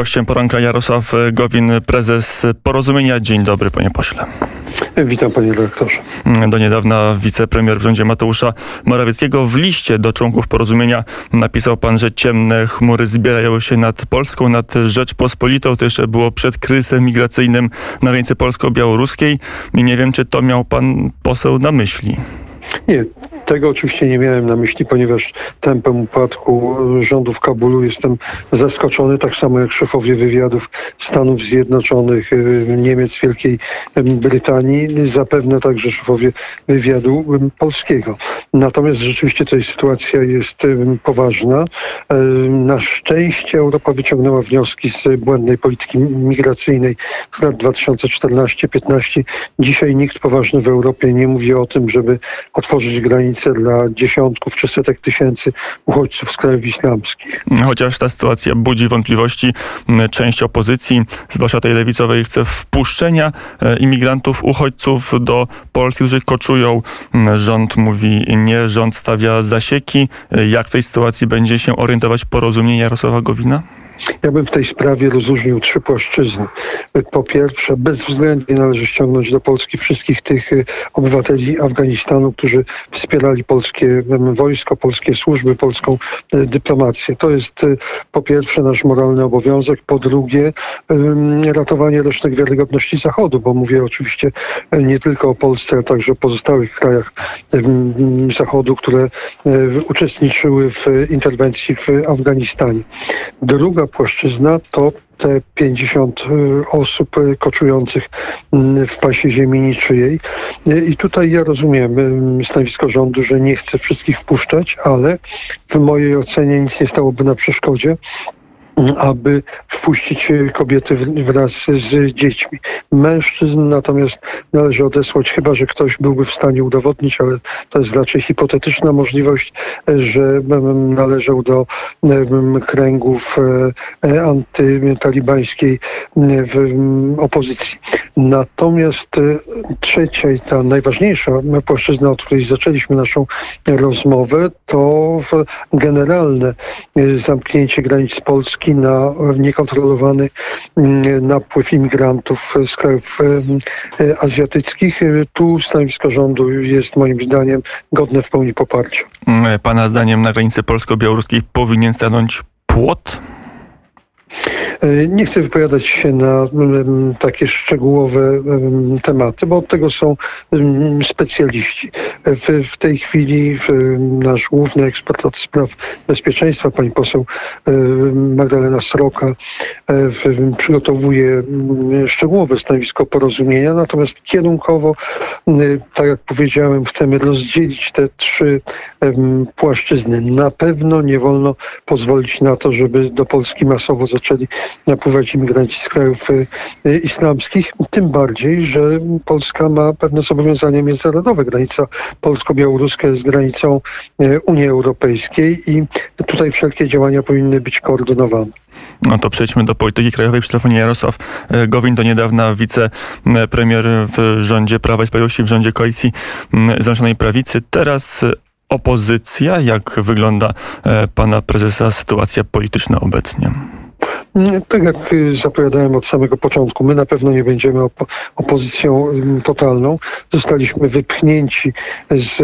Gościem poranka Jarosław Gowin, prezes Porozumienia. Dzień dobry, panie pośle. Witam panie dyrektorze. Do niedawna wicepremier w rządzie Mateusza Morawieckiego w liście do członków porozumienia napisał pan, że ciemne chmury zbierają się nad Polską, nad Rzeczpospolitą. To jeszcze było przed kryzysem migracyjnym na granicy polsko-białoruskiej. I nie wiem, czy to miał pan poseł na myśli. Nie, tego oczywiście nie miałem na myśli, ponieważ tempem upadku rządu w Kabulu jestem zaskoczony, tak samo jak szefowie wywiadów Stanów Zjednoczonych, y, Niemiec, Wielkiej Brytanii, zapewne także szefowie wywiadu polskiego. Natomiast rzeczywiście tutaj sytuacja jest poważna. Na szczęście Europa wyciągnęła wnioski z błędnej polityki migracyjnej z lat 2014-15. Dzisiaj nikt poważny w Europie nie mówi o tym, żeby otworzyć granice dla dziesiątków czy setek tysięcy uchodźców z krajów islamskich. Chociaż ta sytuacja budzi wątpliwości, część opozycji, zwłaszcza tej lewicowej, chce wpuszczenia e, imigrantów, uchodźców do Polski, którzy koczują. Rząd mówi nie, rząd stawia zasieki. E, jak w tej sytuacji będzie się orientować porozumienie Jarosława Gowina? Ja bym w tej sprawie rozróżnił trzy płaszczyzny. Po pierwsze, bezwzględnie należy ściągnąć do Polski wszystkich tych y, obywateli Afganistanu, którzy wspierali polskie wojsko, polskie służby, polską y, dyplomację. To jest y, po pierwsze nasz moralny obowiązek. Po drugie, ratowanie resztek wiarygodności Zachodu, bo mówię oczywiście nie tylko o Polsce, ale także o pozostałych krajach Zachodu, które uczestniczyły w interwencji w Afganistanie. Druga płaszczyzna to te 50 y, osób y, koczujących mm, w pasie ziemi niczyjej. Y, I tutaj ja rozumiem stanowisko rządu, że nie chce wszystkich wpuszczać, ale w mojej ocenie nic nie stałoby na przeszkodzie aby wpuścić kobiety wraz z dziećmi. Mężczyzn natomiast należy odesłać, chyba że ktoś byłby w stanie udowodnić, ale to jest raczej hipotetyczna możliwość, że należał do kręgów e, antytalibańskiej opozycji. Natomiast e, trzecia i ta najważniejsza płaszczyzna, od której zaczęliśmy naszą rozmowę, to generalne e, zamknięcie granic Polski na niekontrolowany mm, napływ imigrantów z krajów azjatyckich. Tu stanowisko rządu jest moim zdaniem godne w pełni poparcia. Pana zdaniem na granicy polsko-białoruskiej powinien stanąć płot? E, nie chcę wypowiadać się na takie szczegółowe tematy, bo od tego są specjaliści. W, tej chwili nasz główny ekspert od spraw bezpieczeństwa, pani poseł Magdalena Sroka, e, przygotowuje szczegółowe stanowisko porozumienia, natomiast kierunkowo, tak jak powiedziałem, chcemy rozdzielić te trzy płaszczyzny. Na pewno nie wolno pozwolić na to, żeby do Polski masowo zaczęli napływać imigranci z krajów y, y, islamskich. Tym bardziej, że Polska ma pewne zobowiązania międzynarodowe. Granica polsko-białoruska jest granicą y, Unii Europejskiej i tutaj wszelkie działania powinny być koordynowane. No to przejdźmy do polityki krajowej. Przy telefonie Jarosław Gowin do niedawna wicepremier w rządzie Prawa i Sprawiedliwości, w rządzie koalicji Zjednoczonej Prawicy. Teraz opozycja. Jak wygląda pana prezesa sytuacja polityczna obecnie? Tak jak zapowiadałem od samego początku, my na pewno nie będziemy op opozycją totalną. Zostaliśmy wypchnięci z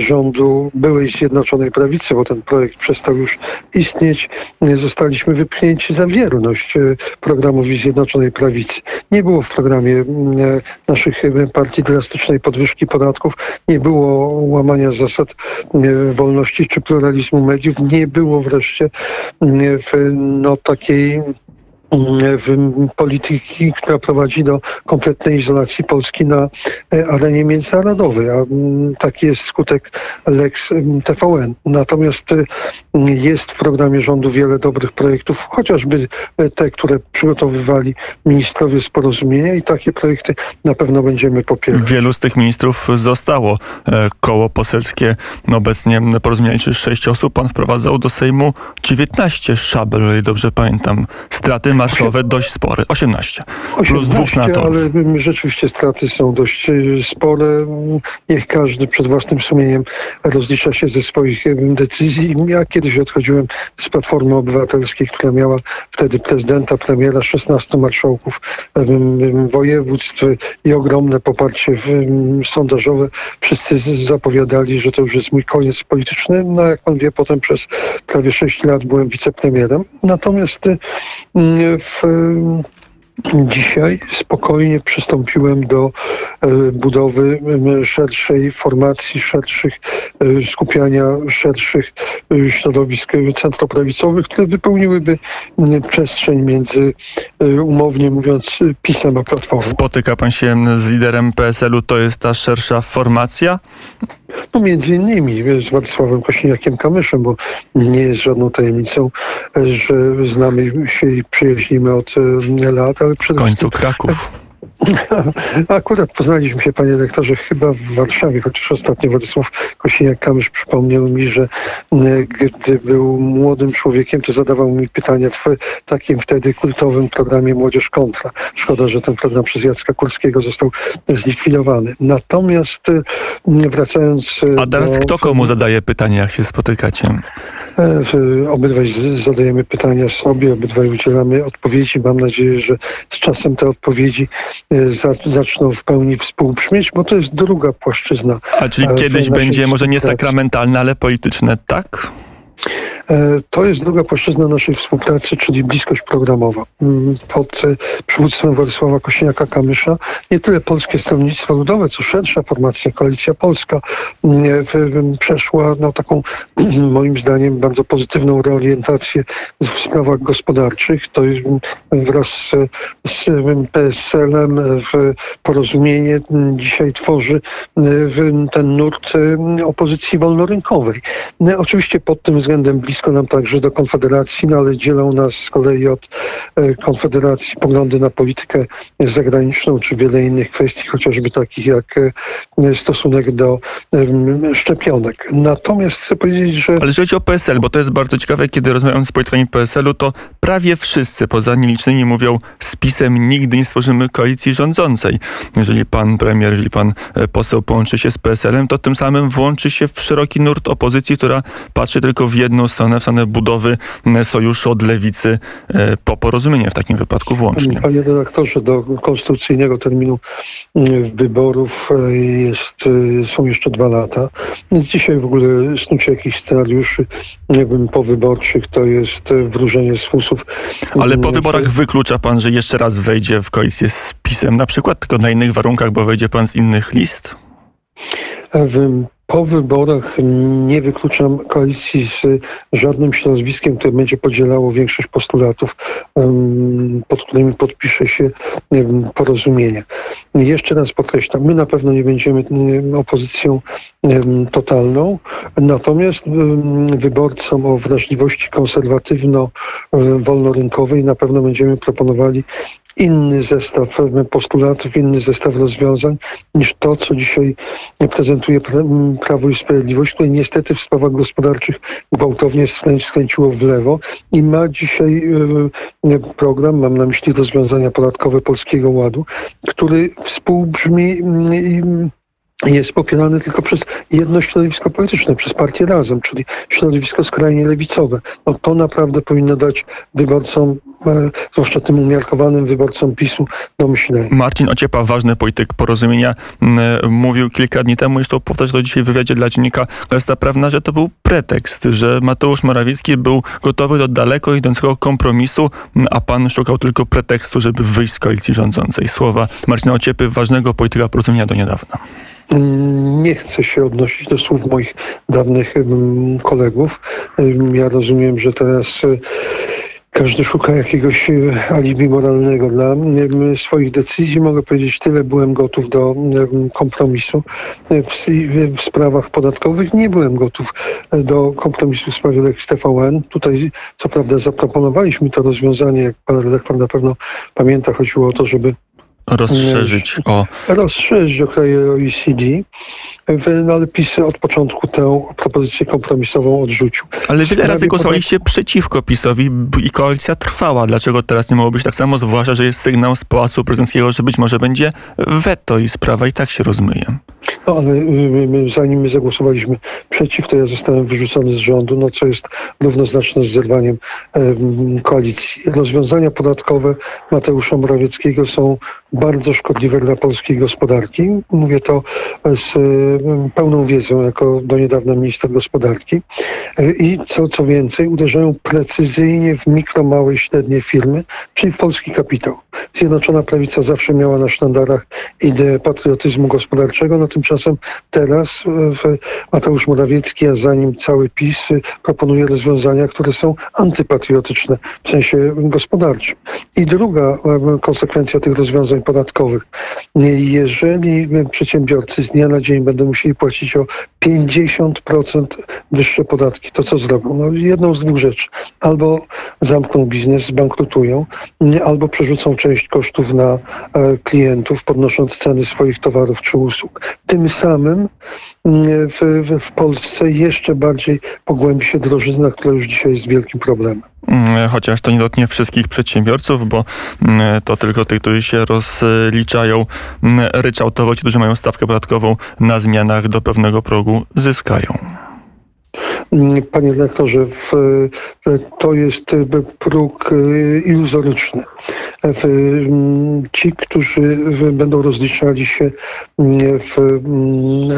rządu byłej Zjednoczonej Prawicy, bo ten projekt przestał już istnieć. Zostaliśmy wypchnięci za wierność y, programowi Zjednoczonej Prawicy. Nie było w programie naszych partii drastycznej podwyżki podatków, nie było łamania zasad wolności czy pluralizmu mediów, nie było wreszcie w no, takiej polityki, która prowadzi do kompletnej izolacji Polski na e, arenie międzynarodowej, a mm, taki jest skutek Lex mm, TVN. Natomiast jest w programie rządu wiele dobrych projektów, chociażby e, te, które przygotowywali ministrowie z porozumienia i takie projekty na pewno będziemy popierać. Wielu z tych ministrów zostało. E, koło poselskie obecnie porozumienia liczy 6 osób. Pan wprowadzał do Sejmu 19 szabel, ile dobrze pamiętam. Straty marszowe dość spore, 18. 18 plus dwóch senatorów. ale rzeczywiście straty są dość y, spore. Niech każdy przed własnym sumieniem rozlicza się ze swoich decyzji. Ja kiedyś odchodziłem z Platformy Obywatelskiej, która miała wtedy prezydenta, premiera, 16 marszałków województw i ogromne poparcie w, sondażowe. Wszyscy zapowiadali, że to już jest mój koniec polityczny. No jak pan wie, potem przez prawie 6 lat byłem wicepremierem. Natomiast y, w Dzisiaj spokojnie przystąpiłem do e, budowy szerszej formacji, szerszych e, skupiania szerszych e, środowisk centroprawicowych, które wypełniłyby przestrzeń między, umownie mówiąc, PiSem a Platformą. Spotyka pan się z liderem PSL-u, to jest ta szersza formacja? No między innymi z Władysławem Kośniakiem-Kamyszem, bo nie jest żadną tajemnicą, że znamy się i przyjaźnimy od e, lat, ale W przede końcu Kraków. Akurat poznaliśmy się, panie rektorze, chyba w Warszawie, chociaż ostatnio Władysław Kosiniak-Kamysz przypomniał mi, że e, gdy był młodym człowiekiem, to zadawał mi pytania w takim wtedy kultowym programie Młodzież Kontra. Szkoda, że ten program przez Jacka Kurskiego został zlikwidowany. Natomiast e, wracając... e, A teraz do- kto komu zadaje pytania, jak się spotykacie? E, Obydwaj zadajemy pytania sobie, obydwaj udzielamy odpowiedzi. Mam nadzieję, że z czasem te odpowiedzi e, za- zaczną w pełni współbrzmieć, bo to jest druga płaszczyzna. A czyli E, kiedyś będzie może nie sakramentalne, ale polityczne, tak? E, To jest druga płaszczyzna naszej współpracy, czyli bliskość programowa. Mm, Pod e, przywództwem Władysława Kośniaka-Kamysza nie tyle Polskie Stronnictwo Ludowe, co szersza formacja, Koalicja Polska mm, w- przeszła no, taką moim zdaniem bardzo pozytywną reorientację w sprawach gospodarczych. To mm, wraz z, z PSL-em e, w porozumienie dzisiaj tworzy e, ten nurt e, opozycji wolnorynkowej. No, oczywiście pod tym względem blisko nam także do Konfederacji, no ale dzielą nas z kolei od e, Konfederacji poglądy na politykę zagraniczną, czy wiele innych kwestii, chociażby takich jak e, stosunek do szczepionek. Natomiast chcę powiedzieć, że Ale jeżeli chodzi o PSL, bo to jest bardzo ciekawe, kiedy rozmawiam z politykami PSL-u, to prawie wszyscy, poza nielicznymi, mówią z PiSem nigdy nie stworzymy koalicji rządzącej. Jeżeli pan premier, jeżeli pan e, poseł połączy się z PSL-em, to tym samym włączy się w szeroki nurt opozycji, która patrzy tylko w jedną stronę, w stronę budowy m, sojuszu od lewicy e, po porozumieniu w takim wypadku włącznie. Panie redaktorze, do konstytucyjnego terminu mm, wyborów e, jest, e, są jeszcze dwa lata. Więc dzisiaj w ogóle snucie jakichś scenariuszy wiem, powyborczych to jest wróżenie z fusów. Ale po Mm, wyborach wyklucza pan, że jeszcze raz wejdzie w koalicję z PiSem, na przykład tylko na innych warunkach, bo wejdzie pan z innych list? Po wyborach nie wykluczam koalicji z żadnym środowiskiem, które będzie podzielało większość postulatów, pod którymi podpisze się porozumienie. Jeszcze raz podkreślam, my na pewno nie będziemy em, opozycją totalną, natomiast wyborcom o wrażliwości konserwatywno-wolnorynkowej na pewno będziemy proponowali inny zestaw postulatów, inny zestaw rozwiązań niż to, co dzisiaj prezentuje pra- Prawo i Sprawiedliwość, które niestety w sprawach gospodarczych gwałtownie skrę- skręciło w lewo i ma dzisiaj e, program, mam na myśli rozwiązania podatkowe Polskiego Ładu, który współbrzmi i jest popierany tylko przez jedno środowisko polityczne, przez partię Razem, czyli środowisko skrajnie lewicowe. No to naprawdę powinno dać wyborcom, e, zwłaszcza tym umiarkowanym wyborcom PiSu, do myślenia. Marcin Ociepa, ważny polityk porozumienia, mówił kilka dni temu, zresztą powtarza to dzisiaj w wywiadzie dla dziennika Gazeta Prawna, że to był pretekst, że Mateusz Morawiecki był gotowy do daleko idącego kompromisu, a pan szukał tylko pretekstu, żeby wyjść z koalicji rządzącej. Słowa Marcina Ociepy, ważnego polityka porozumienia do niedawna. Nie chcę się odnosić do słów moich dawnych kolegów. Ja rozumiem, że teraz e, każdy szuka jakiegoś e, alibi moralnego dla swoich decyzji. Mogę powiedzieć tyle, byłem gotów do kompromisu. E, w sprawach podatkowych nie byłem gotów e, do kompromisu w sprawie Lex TVN. Tutaj co prawda zaproponowaliśmy to rozwiązanie, jak pan redaktor na pewno pamięta, chodziło o to, żeby rozszerzyć o... Rozszerzyć o kraje OECD, no ale PiS od początku tę propozycję kompromisową odrzucił. Ale wiele razy głosowaliście przeciwko PiSowi i koalicja trwała. Dlaczego teraz nie mogło być tak samo? Zwłaszcza, że jest sygnał z Pałacu Prezydenckiego, że być może będzie weto i sprawa i tak się rozmyje. No ale my, zanim my zagłosowaliśmy przeciw, to ja zostałem wyrzucony z rządu, no co jest równoznaczne z zerwaniem koalicji. Rozwiązania podatkowe Mateusza Morawieckiego są bardzo szkodliwe dla polskiej gospodarki. Mówię to z um, pełną wiedzą jako do niedawna minister gospodarki. E, I co, co więcej, uderzają precyzyjnie w mikro, małe i średnie firmy, czyli w polski kapitał. Zjednoczona Prawica zawsze miała na sztandarach ideę patriotyzmu gospodarczego, no tymczasem teraz e, Mateusz Morawiecki, a za nim cały PiS proponuje rozwiązania, które są antypatriotyczne w sensie gospodarczym. I druga konsekwencja tych rozwiązań podatkowych. Jeżeli przedsiębiorcy z dnia na dzień będą musieli płacić o 50% wyższe podatki, to co zrobią? No, jedną z dwóch rzeczy. Albo zamkną biznes, zbankrutują, albo przerzucą część kosztów na e, klientów, podnosząc ceny swoich towarów czy usług. Tym samym w, w, w Polsce jeszcze bardziej pogłębi się drożyzna, która już dzisiaj jest wielkim problemem. Mm, chociaż to nie dotknie wszystkich przedsiębiorców, bo mm, to tylko tych, którzy się rozliczają mm, ryczałtowo, ci, którzy mają stawkę podatkową na zmianach do pewnego progu, zyskają. Panie redaktorze, to jest próg e, iluzoryczny. Ci, którzy będą rozliczali się w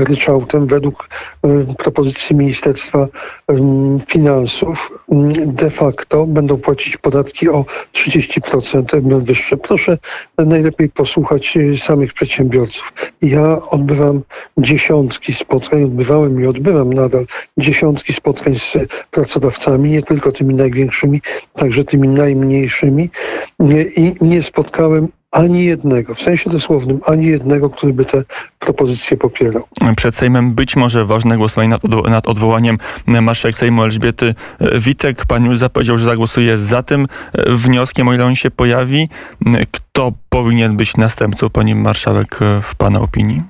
ryczałtem według e, propozycji Ministerstwa Finansów, de facto będą płacić podatki o 30% wyższe. Proszę najlepiej posłuchać e, samych przedsiębiorców. Ja odbywam dziesiątki spotkań, odbywałem i odbywam nadal dziesiątki spotkań z pracodawcami, nie tylko tymi największymi, także tymi najmniejszymi i nie spotkałem ani jednego, w sensie dosłownym, ani jednego, który by te propozycje popierał. Przed Sejmem być może ważne głosowanie nad, nad odwołaniem marszałek Sejmu Elżbiety Witek. Pan już zapowiedział, że zagłosuje za tym wnioskiem, o ile on się pojawi. Kto powinien być następcą pani marszałek w pana opinii?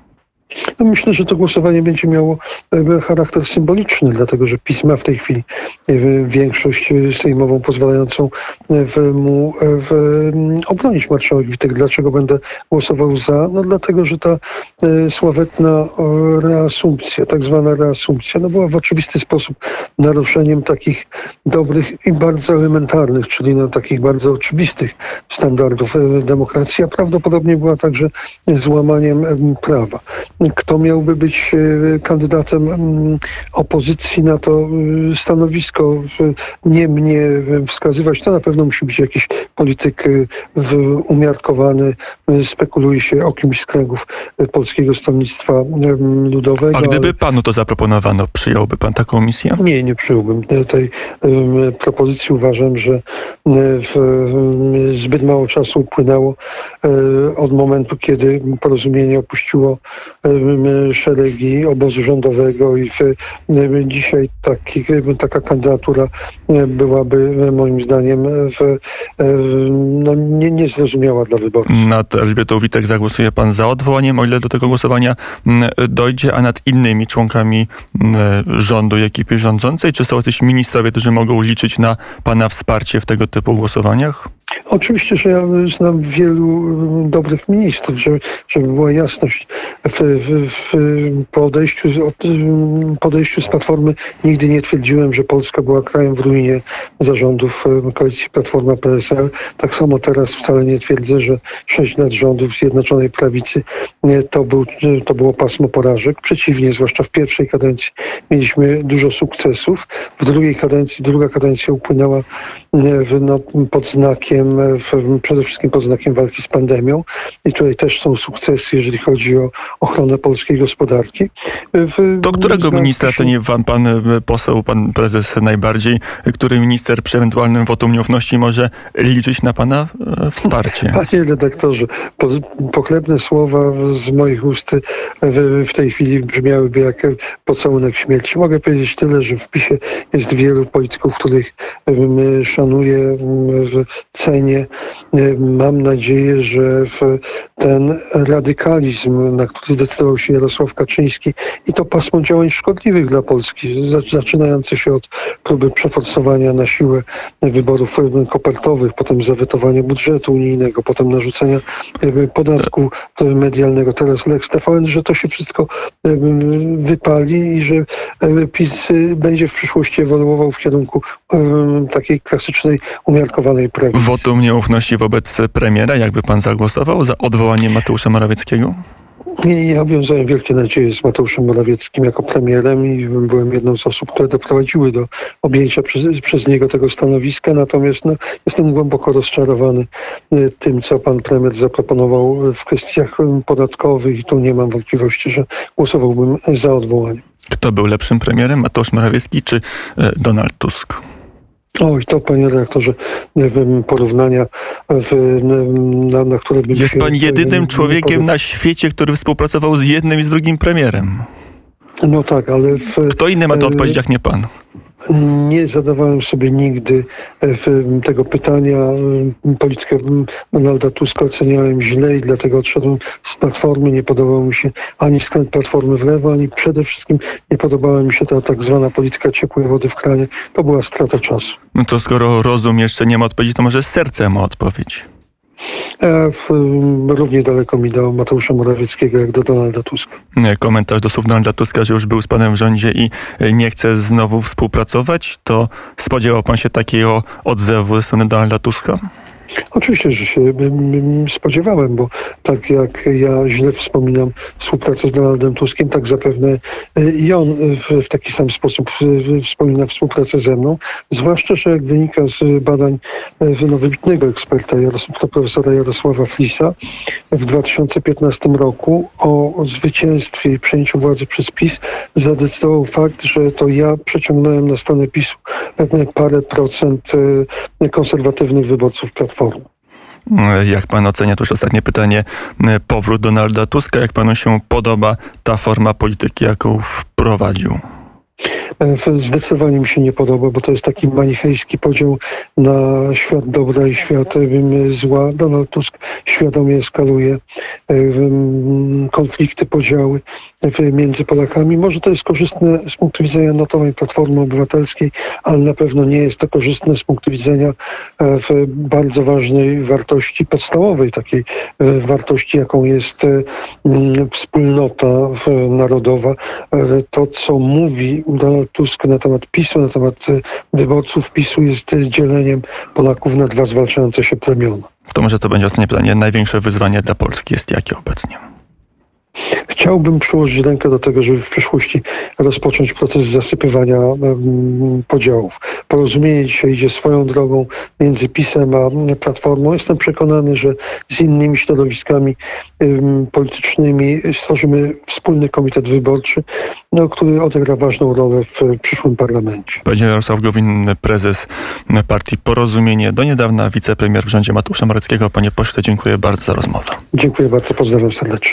No myślę, że to głosowanie będzie miało e, charakter symboliczny, dlatego że PiS ma w tej chwili e, większość sejmową pozwalającą e, mu w, obronić marszałek Witek. Dlaczego będę głosował za? No dlatego, że ta sławetna reasumpcja, tak zwana reasumpcja, no była w oczywisty sposób naruszeniem takich dobrych i bardzo elementarnych, czyli no, takich bardzo oczywistych standardów demokracji, a prawdopodobnie była także złamaniem prawa kto miałby być e, kandydatem mm, opozycji na to e, stanowisko, nie mnie wskazywać, to na pewno musi być jakiś polityk e, umiarkowany. Spekuluje się o kimś z kręgów Polskiego Stronnictwa Ludowego. A gdyby panu to zaproponowano, przyjąłby pan taką misję? Nie, nie przyjąłbym tej propozycji. Uważam, że zbyt mało czasu upłynęło od momentu, kiedy porozumienie opuściło szeregi obozu rządowego i w, dzisiaj taki, taka kandydatura byłaby moim zdaniem w, no, nie, niezrozumiała dla wyborców. Nad Elżbietą Witek zagłosuje pan za odwołaniem, o ile do tego głosowania dojdzie, a nad innymi członkami rządu i ekipy rządzącej? Czy są jacyś ministrowie, którzy mogą liczyć na pana wsparcie w tego typu głosowaniach? Oczywiście, że ja znam wielu dobrych ministrów, żeby, żeby była jasność. W, w, w, po, odejściu, po odejściu z Platformy nigdy nie twierdziłem, że Polska była krajem w ruinie zarządów koalicji Platforma PSL. Tak samo teraz wcale nie twierdzę, że sześć lat rządów Zjednoczonej Prawicy to, był, to było pasmo porażek. Przeciwnie, zwłaszcza w pierwszej kadencji mieliśmy dużo sukcesów. W drugiej kadencji, druga kadencja upłynęła no, pod znakiem przede wszystkim pod znakiem walki z pandemią. I tutaj też są sukcesy, jeżeli chodzi o ochronę polskiej gospodarki. W, Do którego ministra ceni pan, pan poseł, pan prezes najbardziej? Który minister przy ewentualnym wotum nieufności może liczyć na pana e, wsparcie? Panie redaktorze, po, pochlebne słowa z moich ust w, w tej chwili brzmiałyby jak pocałunek śmierci. Mogę powiedzieć tyle, że w PiSie jest wielu polityków, których szanuję, cenię mam nadzieję, że ten radykalizm, na który zdecydował się Jarosław Kaczyński i to pasmo działań szkodliwych dla Polski, za- zaczynające się od próby przeforsowania na siłę wyborów kopertowych, potem zawetowania budżetu unijnego, potem narzucenia podatku medialnego, teraz Lex TVN, że to się wszystko wypali i że PiS będzie w przyszłości ewoluował w kierunku takiej klasycznej, umiarkowanej prawicy. Wotum nieufności wobec premiera. Jakby pan zagłosował za odwołaniem Mateusza Morawieckiego? Ja wiązałem wielkie nadzieje z Mateuszem Morawieckim jako premierem i byłem jedną z osób, które doprowadziły do objęcia przez, przez niego tego stanowiska. Natomiast no, jestem głęboko rozczarowany y, tym, co pan premier zaproponował w kwestiach y, podatkowych i tu nie mam wątpliwości, że głosowałbym za odwołaniem. Kto był lepszym premierem? Mateusz Morawiecki czy e, Donald Tusk? Oj, to panie redaktorze, nie wiem, porównania, w, na, na które bym Jest się pan jedynym człowiekiem na świecie, który współpracował z jednym i z drugim premierem. No tak, ale w, Kto inny ma to E, odpowiedzieć, jak nie pan? Nie zadawałem sobie nigdy e, tego pytania. Politykę Donalda Tuska oceniałem źle i dlatego odszedłem z Platformy. Nie podobał mi się ani skręt Platformy w lewo, ani przede wszystkim nie podobała mi się ta tak zwana polityka ciepłej wody w kranie. To była strata czasu. No to skoro rozum jeszcze nie ma odpowiedzi, to może serce ma odpowiedź. E, równie daleko mi do Mateusza Morawieckiego jak do Donalda Tuska. E, Komentarz do słów Donalda Tuska, że już był z panem w rządzie i e, nie chce znowu współpracować, to spodziewał pan się takiego odzewu ze strony Donalda Tuska? Oczywiście, że się spodziewałem, bo tak jak ja źle wspominam współpracę z Donaldem Tuskiem, tak zapewne y, i on w, taki sam sposób wspomina współpracę ze mną. Zwłaszcza, że jak wynika z badań y, no, wybitnego eksperta, profesora Jarosława Flisa, w 2015 roku o, zwycięstwie i przejęciu władzy przez PiS zadecydował fakt, że to ja przeciągnąłem na stronę PiSu parę procent y, konserwatywnych wyborców Platformy. E, Jak pan ocenia, to już ostatnie pytanie, e, powrót Donalda Tuska, jak panu się podoba ta forma polityki, jaką wprowadził? E, Zdecydowanie mi się nie podoba, bo to jest taki manichejski podział na świat dobra i świat em, zła. Donald Tusk świadomie eskaluje e, konflikty, podziały e, między Polakami. Może to jest korzystne z punktu widzenia notowań Platformy Obywatelskiej, ale na pewno nie jest to korzystne z punktu widzenia e, w bardzo ważnej wartości podstawowej, takiej e, wartości, jaką jest e, wspólnota narodowa. E, To, co mówi Donald Tusk na temat PiSu, na temat e, wyborców PiSu jest e, dzieleniem Polaków na dwa zwalczające się plemiona. To może to będzie ostatnie pytanie. Największe wyzwanie dla Polski jest jakie obecnie? Chciałbym przyłożyć rękę do tego, żeby w przyszłości rozpocząć proces zasypywania podziałów. Porozumienie dzisiaj idzie swoją drogą między PiSem a Platformą. Jestem przekonany, że z innymi środowiskami politycznymi stworzymy wspólny komitet wyborczy, no, który odegra ważną rolę w przyszłym parlamencie. Powiedział Jarosław Gowin, prezes partii Porozumienie, do niedawna wicepremier w rządzie Mateusza Moreckiego. Panie pośle, dziękuję bardzo za rozmowę. Dziękuję bardzo, pozdrawiam serdecznie.